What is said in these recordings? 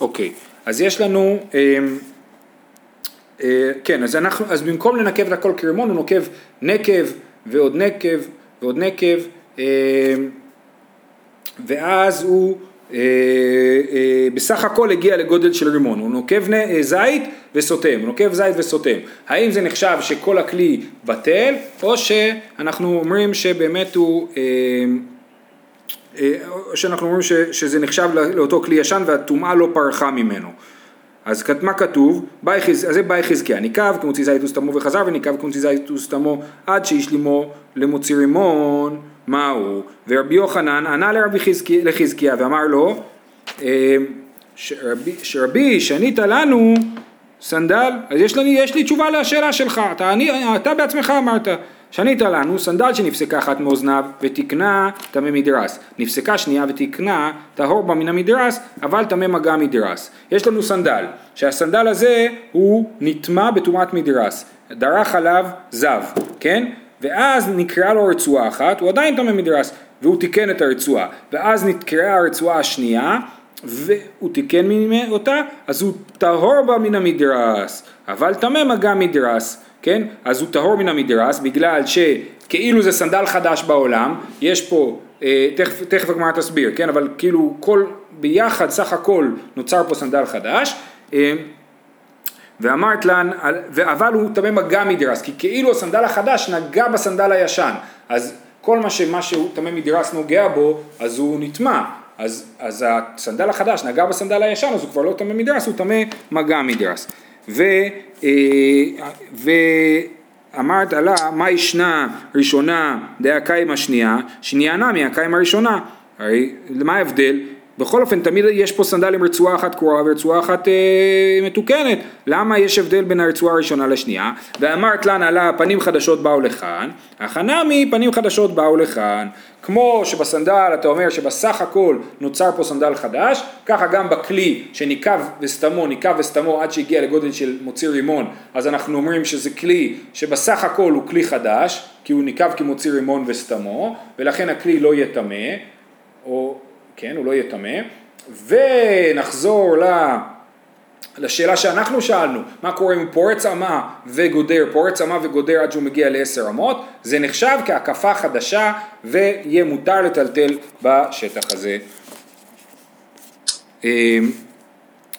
אוקיי, אז יש לנו, אה, אה, כן, אז, אנחנו, אז במקום לנקב את הכל כרימון, הוא נוקב נקב ועוד נקב ועוד נקב, אה, ואז הוא אה, אה, בסך הכל הגיע לגודל של רימון, הוא נוקב אה, זית וסותם, הוא נוקב זית וסותם. האם זה נחשב שכל הכלי בטל, או שאנחנו אומרים שבאמת הוא, או שאנחנו אומרים שזה נחשב לאותו כלי ישן והטומאה לא פרחה ממנו. אז מה כתוב? אז זה באי חזקיה, ניקב כמוציא זית וסתמו וחזר וניקב כמוציא זית וסתמו עד שהשלימו למוציא רימון מהו? ורבי יוחנן ענה לרבי חזקיה, לחזקיה ואמר לו אה, שרבי, שרבי שנית לנו סנדל, אז יש לי, יש לי תשובה לשאלה שלך, אתה, אני, אתה בעצמך אמרת שנינו סנדל שנפסקה אחת מאוזניו ותקנה טמא מדרס, נפסקה שנייה ותקנה טהור בה מן המדרס אבל טמא מגע מדרס. יש לנו סנדל, שהסנדל הזה הוא נטמא בטומאת מדרס, דרך עליו זב, כן? ואז נקרעה לו רצועה אחת, הוא עדיין טמא מדרס, והוא תיקן את הרצועה, ואז נקרעה הרצועה השנייה, והוא תיקן אותה, אז הוא טהור בה מן המדרס, אבל טמא מגע מדרס, כן? אז הוא טהור מן המדרס, בגלל שכאילו זה סנדל חדש בעולם, יש פה, אה, תכף, תכף הגמרא תסביר, כן? אבל כאילו כל, ביחד סך הכל נוצר פה סנדל חדש, אה, ואמרת לן, אבל הוא טמא מגע מדרס, כי כאילו הסנדל החדש נגע בסנדל הישן, אז כל מה שמה שהוא טמא מדרס נוגע בו, אז הוא נטמא, אז, אז הסנדל החדש נגע בסנדל הישן, אז הוא כבר לא טמא מדרס, הוא טמא מגע מדרס. ו, אה, ואמרת לה, מה ישנה ראשונה דעה קיימה השנייה, שנייה נמי הקיימה הראשונה, הרי מה ההבדל? בכל אופן תמיד יש פה סנדל עם רצועה אחת קרועה ורצועה אחת אה, מתוקנת. למה יש הבדל בין הרצועה הראשונה לשנייה? ואמרת לה נעלה פנים חדשות באו לכאן. החנמי פנים חדשות באו לכאן. כמו שבסנדל אתה אומר שבסך הכל נוצר פה סנדל חדש ככה גם בכלי שניקב וסתמו ניקב וסתמו עד שהגיע לגודל של מוציא רימון אז אנחנו אומרים שזה כלי שבסך הכל הוא כלי חדש כי הוא ניקב כמוציא רימון וסתמו ולכן הכלי לא יהיה טמא או כן, הוא לא יהיה טמא, ונחזור ל... לשאלה שאנחנו שאלנו, מה קורה אם הוא פורץ אמה וגודר, פורץ אמה וגודר עד שהוא מגיע לעשר אמות, זה נחשב כהקפה חדשה ויהיה מותר לטלטל בשטח הזה.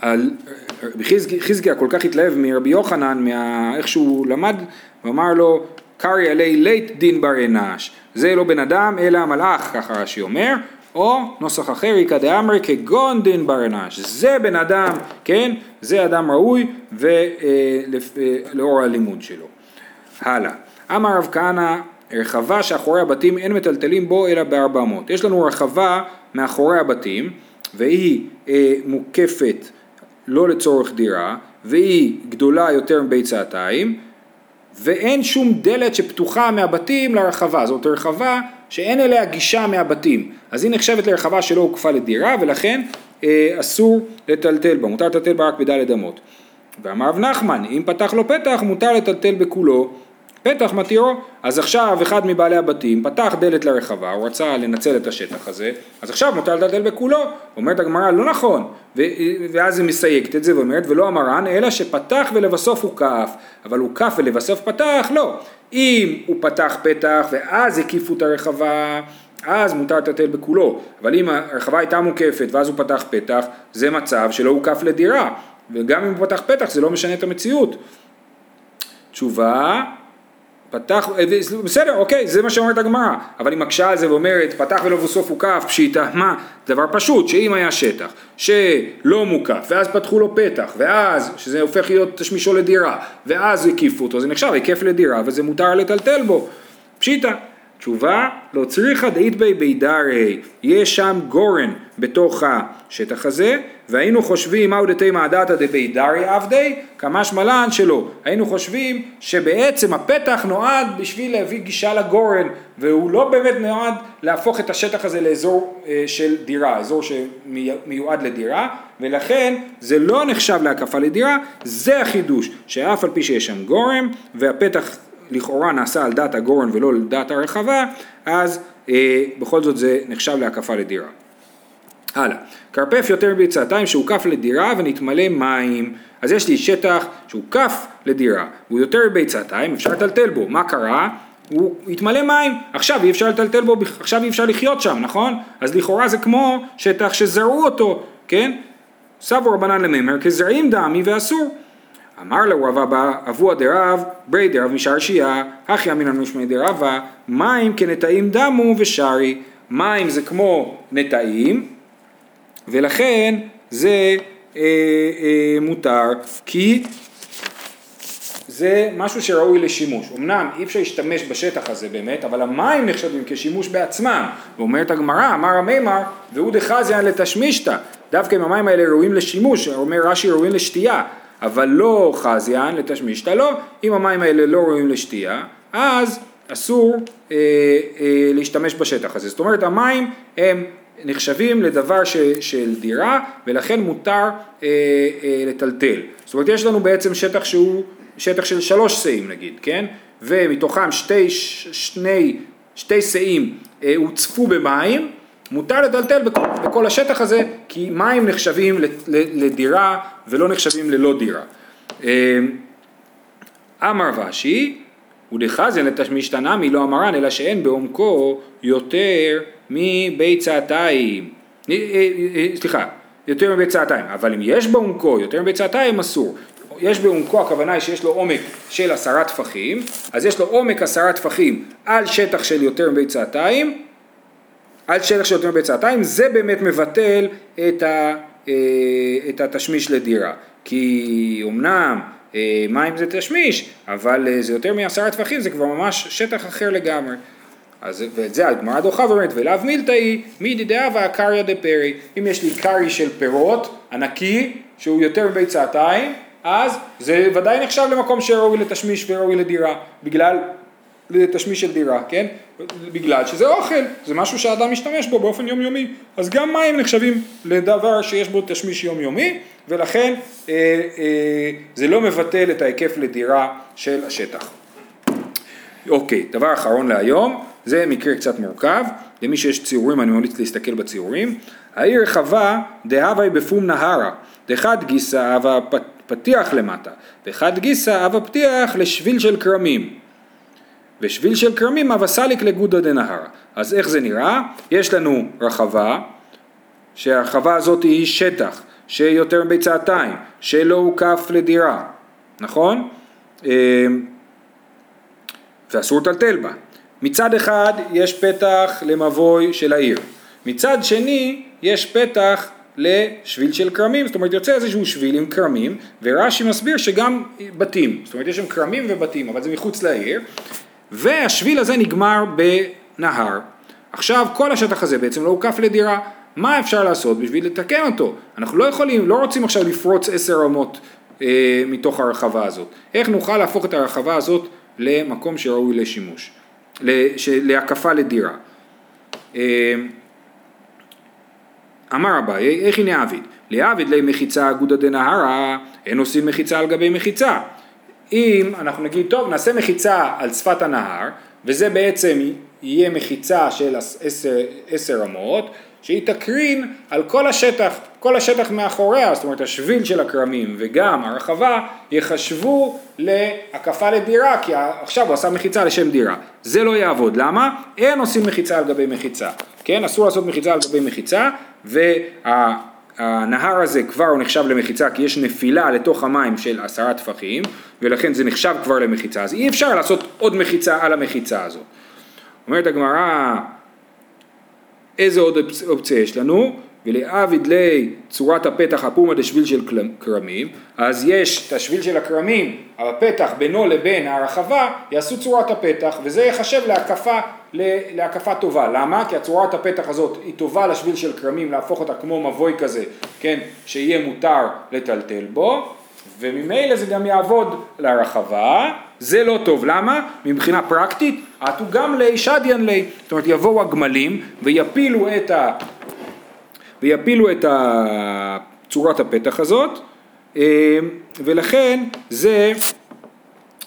על חזקיה כל כך התלהב מרבי יוחנן, מה, איך שהוא למד, ואמר לו, קרי עלי לית דין בר אנש, זה לא בן אדם אלא מלאך, ככה רש"י אומר, או נוסח אחר, איכא דאמרי כגון דין ברנש, זה בן אדם, כן, זה אדם ראוי ולאור אה, הלימוד שלו. הלאה, אמר רב כהנא, רחבה שאחורי הבתים אין מטלטלים בו אלא בארבע אמות. יש לנו רחבה מאחורי הבתים והיא אה, מוקפת לא לצורך דירה והיא גדולה יותר מביצתיים ואין שום דלת שפתוחה מהבתים לרחבה, זאת רחבה שאין אליה גישה מהבתים, אז היא נחשבת לרחבה שלא הוקפה לדירה ולכן אה, אסור לטלטל בה, מותר לטלטל בה רק בדלת אמות. ואמר רב נחמן, אם פתח לו פתח מותר לטלטל בכולו, פתח מתירו, אז עכשיו אחד מבעלי הבתים פתח דלת לרחבה, הוא רצה לנצל את השטח הזה, אז עכשיו מותר לטלטל בכולו, אומרת הגמרא לא נכון, ואז היא מסייגת את זה ואומרת ולא אמרן אלא שפתח ולבסוף הוא כף, אבל הוא כף ולבסוף פתח, לא, אם הוא פתח פתח ואז הקיפו את הרחבה, אז מותר לטלטל בכולו, אבל אם הרחבה הייתה מוקפת ואז הוא פתח פתח, זה מצב שלא הוקף לדירה, וגם אם הוא פתח פתח זה לא משנה את המציאות. תשובה, פתח, אה, בסדר, אוקיי, זה מה שאומרת הגמרא, אבל היא מקשה על זה ואומרת, פתח ולא בסוף הוקף, פשיטה, מה? דבר פשוט, שאם היה שטח שלא מוקף, ואז פתחו לו פתח, ואז, שזה הופך להיות תשמישו לדירה, ואז הקיפו אותו, זה נחשב היקף לדירה, וזה מותר לטלטל בו, פשיטה. תשובה, לא צריכה דאית בי בידרי, יש שם גורן בתוך השטח הזה, והיינו חושבים מהו דתי מעדתא דבידרי עבדי, כמשמע לן שלא. היינו חושבים שבעצם הפתח נועד בשביל להביא גישה לגורן, והוא לא באמת נועד להפוך את השטח הזה לאזור אה, של דירה, אזור שמיועד לדירה, ולכן זה לא נחשב להקפה לדירה, זה החידוש, שאף על פי שיש שם גורם, והפתח לכאורה נעשה על דעת הגורן ולא על דעת הרחבה, אז אה, בכל זאת זה נחשב להקפה לדירה. הלאה, כרפף יותר מביצתיים שהוקף לדירה ונתמלא מים. אז יש לי שטח שהוקף לדירה, והוא יותר מביצתיים, אפשר לטלטל בו. מה קרה? הוא התמלא מים, עכשיו אי אפשר לטלטל בו, עכשיו אי אפשר לחיות שם, נכון? אז לכאורה זה כמו שטח שזרעו אותו, כן? סבו רבנן למימר כזרעים דמי ואסור. אמר לו רב אבא, אבוה דרב, ברי דרב משרשייה, הכי אמינן משמי דרבה, מים כנטעים דמו ושרי. מים זה כמו נטעים, ולכן זה אה, אה, מותר, כי זה משהו שראוי לשימוש. אמנם אי אפשר להשתמש בשטח הזה באמת, אבל המים נחשבים כשימוש בעצמם. ואומרת הגמרא, אמר המימר, והוא דחזיין לתשמישתא. דווקא אם המים האלה ראויים לשימוש, אומר רש"י ראויים לשתייה, אבל לא חזיין לתשמישתא, לא. אם המים האלה לא ראויים לשתייה, אז אסור אה, אה, להשתמש בשטח הזה. זאת אומרת, המים הם נחשבים לדבר ש, של דירה, ולכן מותר אה, אה, לטלטל. זאת אומרת, יש לנו בעצם שטח שהוא שטח של שלוש שאים נגיד, כן? ומתוכם שתי, שני, שתי שאים אה, הוצפו במים, מותר לטלטל בכל, בכל השטח הזה, כי מים נחשבים לדירה ולא נחשבים ללא דירה. אה, אמר ושי, ודחזן לתשמישתנמי לא אמרן, אלא שאין בעומקו יותר מביצתיים. אה, סליחה, יותר מביצתיים, אבל אם יש בעומקו יותר מביצתיים אסור. יש בעומקו הכוונה היא שיש לו עומק של עשרה טפחים, אז יש לו עומק עשרה טפחים על שטח של יותר מביצתיים, על שטח של יותר מביצתיים, זה באמת מבטל את, ה, אה, את התשמיש לדירה. כי אמנם אה, מים זה תשמיש, אבל אה, זה יותר מעשרה טפחים, זה כבר ממש שטח אחר לגמרי. אז ואת זה הגמרא דוחה ואומרת ולאו מילתאי מידי דאבה קריא דפרי אם יש לי קרי של פירות ענקי שהוא יותר מביצתיים אז זה ודאי נחשב למקום שראוי לתשמיש וראוי לדירה, בגלל, לתשמיש של דירה, כן? בגלל שזה אוכל, זה משהו שהאדם משתמש בו באופן יומיומי, אז גם מים נחשבים לדבר שיש בו תשמיש יומיומי, ולכן אה, אה, זה לא מבטל את ההיקף לדירה של השטח. אוקיי, דבר אחרון להיום, זה מקרה קצת מורכב, למי שיש ציורים אני ממליץ להסתכל בציורים. העיר חווה דהווי בפום נהרה, דחד גיסא הווה פתיח למטה, וחד גיסא אב הפתיח לשביל של כרמים. ושביל של כרמים אב הסליק לגודא דנהר. אז איך זה נראה? יש לנו רחבה, שהרחבה הזאת היא שטח, שיותר מביצתיים, שלא הוקף לדירה, נכון? אמ, ואסור לטלטל בה. מצד אחד יש פתח למבוי של העיר, מצד שני יש פתח לשביל של כרמים, זאת אומרת יוצא איזשהו שביל עם כרמים, ורש"י מסביר שגם בתים, זאת אומרת יש שם כרמים ובתים, אבל זה מחוץ לעיר, והשביל הזה נגמר בנהר. עכשיו כל השטח הזה בעצם לא הוקף לדירה, מה אפשר לעשות בשביל לתקן אותו? אנחנו לא יכולים, לא רוצים עכשיו לפרוץ עשר רמות אה, מתוך הרחבה הזאת. איך נוכל להפוך את הרחבה הזאת למקום שראוי לשימוש, להקפה לדירה? אה, אמר אביי, איך הנה עביד? לעביד לי מחיצה אגודא דנהרה, אין עושים מחיצה על גבי מחיצה. אם אנחנו נגיד, טוב, נעשה מחיצה על שפת הנהר, וזה בעצם יהיה מחיצה של עשר, אמות, שהיא תקרין על כל השטח, כל השטח מאחוריה, זאת אומרת השביל של הכרמים וגם הרחבה יחשבו להקפה לדירה, כי עכשיו הוא עשה מחיצה לשם דירה. זה לא יעבוד, למה? אין עושים מחיצה על גבי מחיצה, כן? אסור לעשות מחיצה על גבי מחיצה, והנהר הזה כבר הוא נחשב למחיצה כי יש נפילה לתוך המים של עשרה טפחים, ולכן זה נחשב כבר למחיצה, אז אי אפשר לעשות עוד מחיצה על המחיצה הזאת. אומרת הגמרא איזה עוד אופציה יש לנו? ולעביד לי צורת הפתח הפומה דשביל של כרמים, אז יש את השביל של הכרמים, הפתח בינו לבין הרחבה, יעשו צורת הפתח, וזה יחשב להקפה, להקפה טובה. למה? כי הצורת הפתח הזאת היא טובה לשביל של כרמים, להפוך אותה כמו מבוי כזה, כן, שיהיה מותר לטלטל בו, וממילא זה גם יעבוד לרחבה, זה לא טוב, למה? מבחינה פרקטית, עטו גם לי שדיין לי, זאת אומרת יבואו הגמלים ויפילו את, ה... ויפילו את צורת הפתח הזאת, אה, ולכן זה,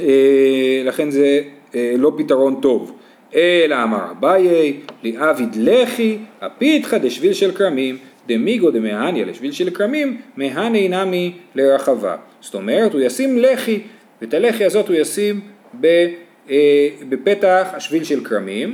אה, לכן זה אה, לא פתרון טוב. אלא אמר אביי, לעביד לחי, הפיתחא דשביל של כרמים, דמיגו דמהניה לשביל של כרמים, מהני נמי לרחבה. זאת אומרת, הוא ישים לחי, ואת הלחי הזאת הוא ישים ב, אה, בפתח השביל של כרמים,